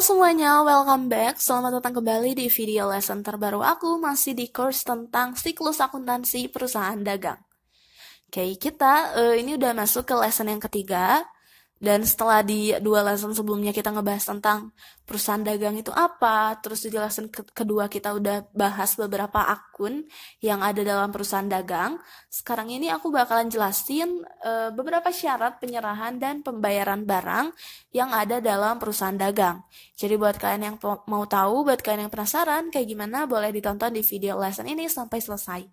semuanya, welcome back. Selamat datang kembali di video lesson terbaru aku masih di course tentang siklus akuntansi perusahaan dagang. Oke, kita uh, ini udah masuk ke lesson yang ketiga. Dan setelah di dua lesson sebelumnya kita ngebahas tentang perusahaan dagang itu apa, terus di lesson ke kedua kita udah bahas beberapa akun yang ada dalam perusahaan dagang. Sekarang ini aku bakalan jelasin uh, beberapa syarat penyerahan dan pembayaran barang yang ada dalam perusahaan dagang. Jadi buat kalian yang mau tahu, buat kalian yang penasaran kayak gimana, boleh ditonton di video lesson ini sampai selesai.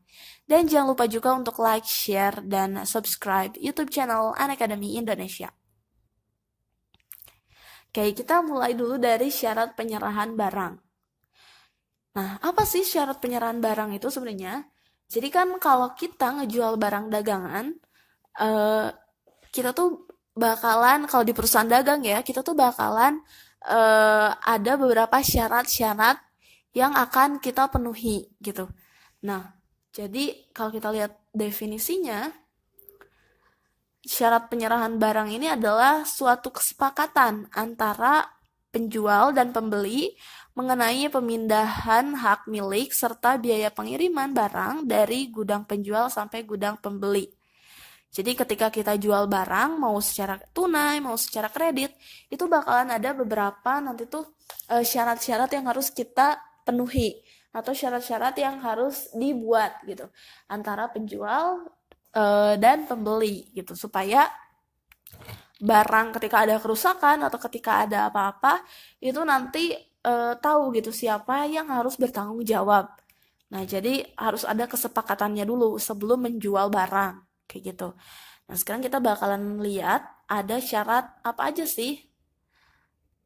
Dan jangan lupa juga untuk like, share, dan subscribe YouTube channel An Academy Indonesia. Oke, kita mulai dulu dari syarat penyerahan barang. Nah, apa sih syarat penyerahan barang itu sebenarnya? Jadi kan kalau kita ngejual barang dagangan, uh, kita tuh bakalan kalau di perusahaan dagang ya, kita tuh bakalan uh, ada beberapa syarat-syarat yang akan kita penuhi gitu. Nah, jadi kalau kita lihat definisinya, syarat penyerahan barang ini adalah suatu kesepakatan antara penjual dan pembeli mengenai pemindahan hak milik serta biaya pengiriman barang dari gudang penjual sampai gudang pembeli. Jadi ketika kita jual barang mau secara tunai, mau secara kredit, itu bakalan ada beberapa nanti tuh eh, syarat-syarat yang harus kita penuhi atau syarat-syarat yang harus dibuat gitu antara penjual uh, dan pembeli gitu supaya barang ketika ada kerusakan atau ketika ada apa-apa itu nanti uh, tahu gitu siapa yang harus bertanggung jawab. Nah, jadi harus ada kesepakatannya dulu sebelum menjual barang kayak gitu. Nah, sekarang kita bakalan lihat ada syarat apa aja sih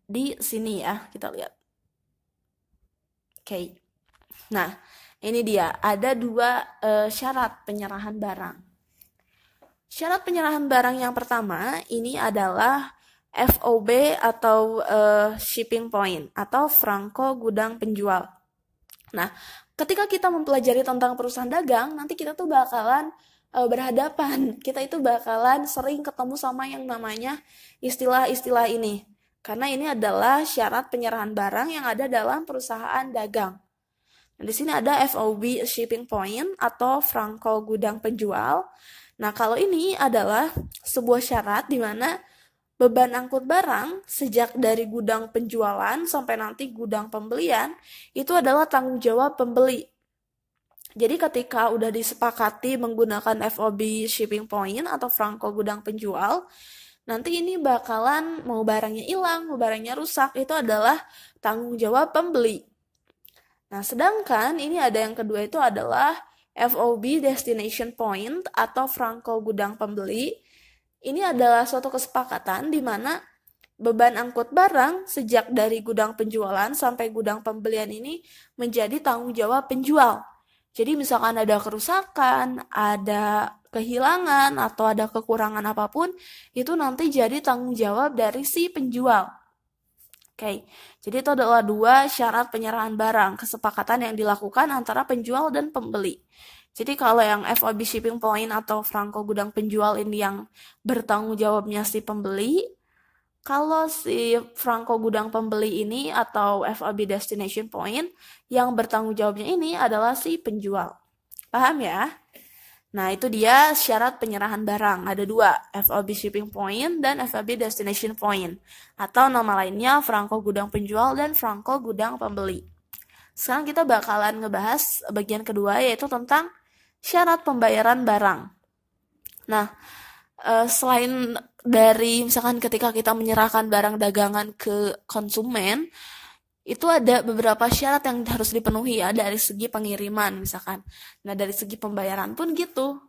di sini ya, kita lihat. Oke. Okay. Nah, ini dia ada dua uh, syarat penyerahan barang. Syarat penyerahan barang yang pertama ini adalah FOB atau uh, shipping point atau franco gudang penjual. Nah, ketika kita mempelajari tentang perusahaan dagang, nanti kita tuh bakalan uh, berhadapan. Kita itu bakalan sering ketemu sama yang namanya istilah-istilah ini. Karena ini adalah syarat penyerahan barang yang ada dalam perusahaan dagang. Nah, di sini ada FOB shipping point atau franco gudang penjual. Nah, kalau ini adalah sebuah syarat di mana beban angkut barang sejak dari gudang penjualan sampai nanti gudang pembelian itu adalah tanggung jawab pembeli. Jadi ketika udah disepakati menggunakan FOB shipping point atau franco gudang penjual, nanti ini bakalan mau barangnya hilang, mau barangnya rusak, itu adalah tanggung jawab pembeli. Nah, sedangkan ini ada yang kedua itu adalah FOB Destination Point atau Franco Gudang Pembeli ini adalah suatu kesepakatan di mana beban angkut barang sejak dari gudang penjualan sampai gudang pembelian ini menjadi tanggung jawab penjual. Jadi misalkan ada kerusakan, ada kehilangan atau ada kekurangan apa pun, itu nanti jadi tanggung jawab dari si penjual. Oke, jadi itu adalah dua syarat penyerahan barang, kesepakatan yang dilakukan antara penjual dan pembeli. Jadi kalau yang FOB shipping point atau franco gudang penjual ini yang bertanggung jawabnya si pembeli, kalau si franco gudang pembeli ini atau FOB destination point yang bertanggung jawabnya ini adalah si penjual. Paham ya? Nah, itu dia syarat penyerahan barang. Ada dua, FOB shipping point dan FOB destination point. Atau nama lainnya Franco gudang penjual dan Franco gudang pembeli. Sekarang kita bakalan ngebahas bagian kedua yaitu tentang syarat pembayaran barang. Nah, eh, selain dari misalkan ketika kita menyerahkan barang dagangan ke konsumen, itu ada beberapa syarat yang harus dipenuhi ya dari segi pengiriman misalkan. Nah, dari segi pembayaran pun gitu.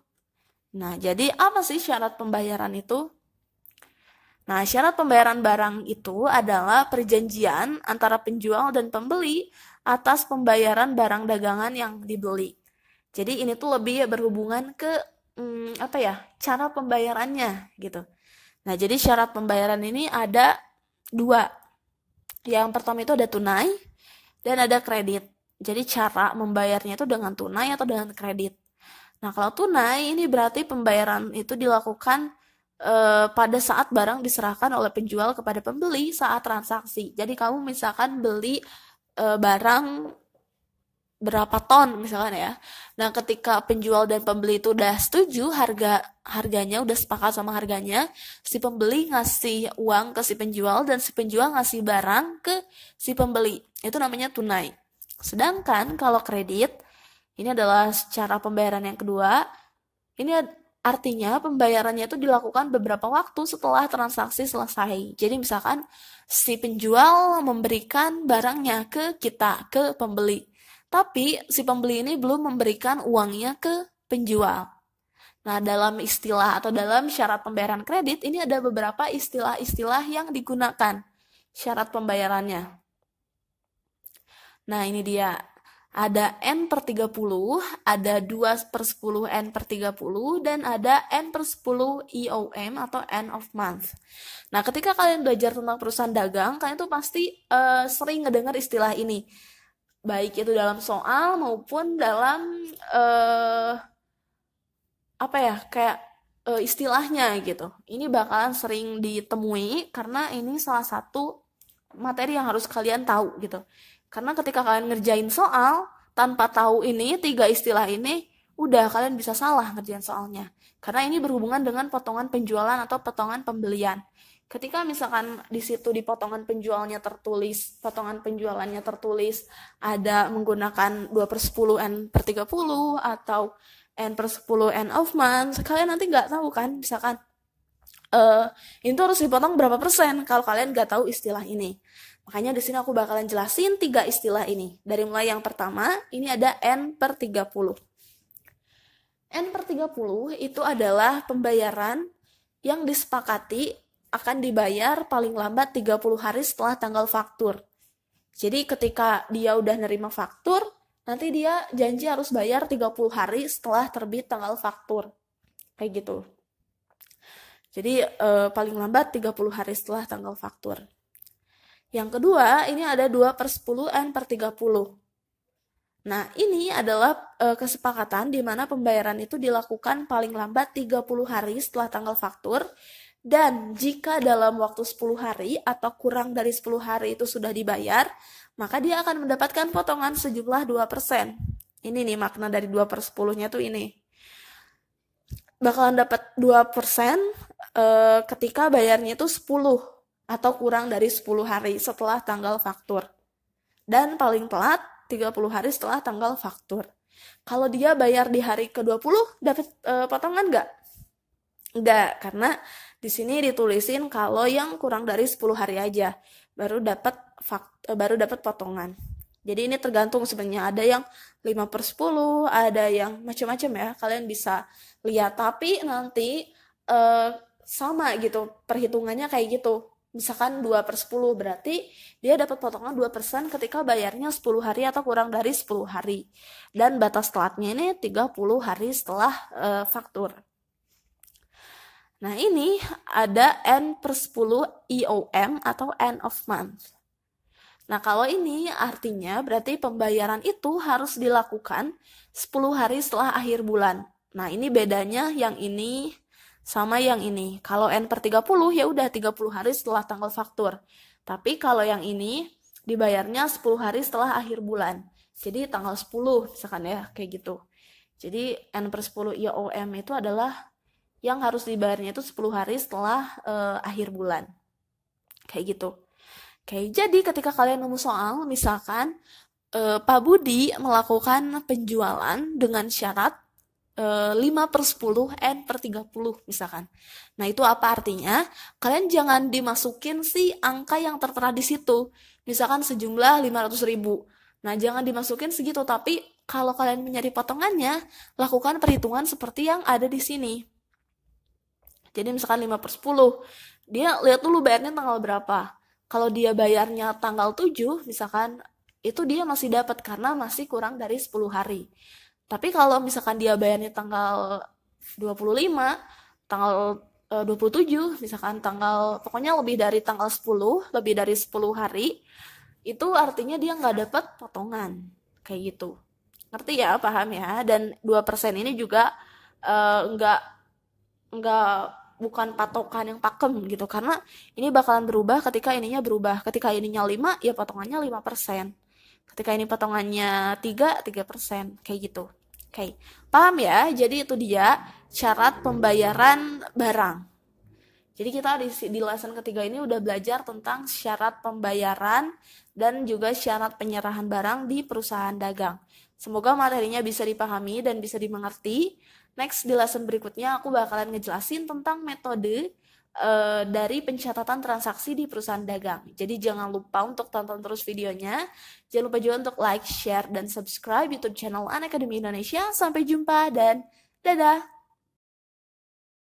Nah, jadi apa sih syarat pembayaran itu? Nah, syarat pembayaran barang itu adalah perjanjian antara penjual dan pembeli atas pembayaran barang dagangan yang dibeli. Jadi ini tuh lebih berhubungan ke hmm, apa ya? cara pembayarannya gitu. Nah, jadi syarat pembayaran ini ada dua yang pertama itu ada tunai dan ada kredit. Jadi cara membayarnya itu dengan tunai atau dengan kredit. Nah, kalau tunai ini berarti pembayaran itu dilakukan uh, pada saat barang diserahkan oleh penjual kepada pembeli saat transaksi. Jadi kamu misalkan beli uh, barang berapa ton misalkan ya. Nah, ketika penjual dan pembeli itu udah setuju harga harganya udah sepakat sama harganya, si pembeli ngasih uang ke si penjual dan si penjual ngasih barang ke si pembeli. Itu namanya tunai. Sedangkan kalau kredit ini adalah cara pembayaran yang kedua. Ini artinya pembayarannya itu dilakukan beberapa waktu setelah transaksi selesai. Jadi misalkan si penjual memberikan barangnya ke kita, ke pembeli tapi si pembeli ini belum memberikan uangnya ke penjual. Nah, dalam istilah atau dalam syarat pembayaran kredit, ini ada beberapa istilah-istilah yang digunakan syarat pembayarannya. Nah, ini dia. Ada N per 30, ada 2 per 10 N per 30, dan ada N per 10 EOM atau End of Month. Nah, ketika kalian belajar tentang perusahaan dagang, kalian tuh pasti uh, sering ngedengar istilah ini baik itu dalam soal maupun dalam uh, apa ya kayak uh, istilahnya gitu. Ini bakalan sering ditemui karena ini salah satu materi yang harus kalian tahu gitu. Karena ketika kalian ngerjain soal tanpa tahu ini tiga istilah ini, udah kalian bisa salah ngerjain soalnya. Karena ini berhubungan dengan potongan penjualan atau potongan pembelian ketika misalkan di situ di potongan penjualnya tertulis, potongan penjualannya tertulis ada menggunakan 2 per 10 N per 30 atau N per 10 N of month, kalian nanti nggak tahu kan, misalkan uh, itu harus dipotong berapa persen kalau kalian nggak tahu istilah ini. Makanya di sini aku bakalan jelasin tiga istilah ini. Dari mulai yang pertama, ini ada N per 30. N per 30 itu adalah pembayaran yang disepakati akan dibayar paling lambat 30 hari setelah tanggal faktur. Jadi ketika dia udah nerima faktur, nanti dia janji harus bayar 30 hari setelah terbit tanggal faktur. Kayak gitu. Jadi eh, paling lambat 30 hari setelah tanggal faktur. Yang kedua, ini ada 2 per 10 N per 30. Nah, ini adalah e, kesepakatan di mana pembayaran itu dilakukan paling lambat 30 hari setelah tanggal faktur dan jika dalam waktu 10 hari atau kurang dari 10 hari itu sudah dibayar, maka dia akan mendapatkan potongan sejumlah 2%. Ini nih makna dari 2 per 10-nya tuh ini. Bakalan dapat 2% eh, ketika bayarnya itu 10 atau kurang dari 10 hari setelah tanggal faktur. Dan paling telat 30 hari setelah tanggal faktur. Kalau dia bayar di hari ke-20, dapat eh, potongan nggak? Nggak, karena di sini ditulisin kalau yang kurang dari 10 hari aja baru dapat eh, baru dapat potongan. Jadi ini tergantung sebenarnya ada yang 5 per 10, ada yang macam-macam ya. Kalian bisa lihat tapi nanti uh, sama gitu perhitungannya kayak gitu. Misalkan 2 per 10 berarti dia dapat potongan 2% ketika bayarnya 10 hari atau kurang dari 10 hari. Dan batas telatnya ini 30 hari setelah uh, faktur. Nah ini ada N per 10 IOM atau end of month. Nah kalau ini artinya berarti pembayaran itu harus dilakukan 10 hari setelah akhir bulan. Nah ini bedanya yang ini sama yang ini. Kalau N per 30 ya udah 30 hari setelah tanggal faktur. Tapi kalau yang ini dibayarnya 10 hari setelah akhir bulan. Jadi tanggal 10 misalkan ya kayak gitu. Jadi N per 10 IOM itu adalah yang harus dibayarnya itu 10 hari setelah uh, akhir bulan. Kayak gitu. Oke, jadi ketika kalian nemu soal, misalkan uh, Pak Budi melakukan penjualan dengan syarat uh, eh, 5 per 10 N per 30 misalkan. Nah itu apa artinya? Kalian jangan dimasukin si angka yang tertera di situ. Misalkan sejumlah 500 ribu. Nah jangan dimasukin segitu, tapi kalau kalian mencari potongannya, lakukan perhitungan seperti yang ada di sini. Jadi misalkan 5 per 10, dia lihat dulu bayarnya tanggal berapa. Kalau dia bayarnya tanggal 7, misalkan itu dia masih dapat karena masih kurang dari 10 hari. Tapi kalau misalkan dia bayarnya tanggal 25, tanggal e, eh, 27, misalkan tanggal pokoknya lebih dari tanggal 10, lebih dari 10 hari, itu artinya dia nggak dapat potongan. Kayak gitu. Ngerti ya, paham ya? Dan 2% ini juga uh, nggak nggak bukan patokan yang pakem gitu. Karena ini bakalan berubah ketika ininya berubah. Ketika ininya 5 ya potongannya 5% ketika ini potongannya 3 3% kayak gitu. Oke. Paham ya? Jadi itu dia syarat pembayaran barang. Jadi kita di, di lesson ketiga ini udah belajar tentang syarat pembayaran dan juga syarat penyerahan barang di perusahaan dagang. Semoga materinya bisa dipahami dan bisa dimengerti. Next di lesson berikutnya aku bakalan ngejelasin tentang metode uh, dari pencatatan transaksi di perusahaan dagang. Jadi jangan lupa untuk tonton terus videonya. Jangan lupa juga untuk like, share, dan subscribe YouTube channel An Academy Indonesia. Sampai jumpa dan dadah!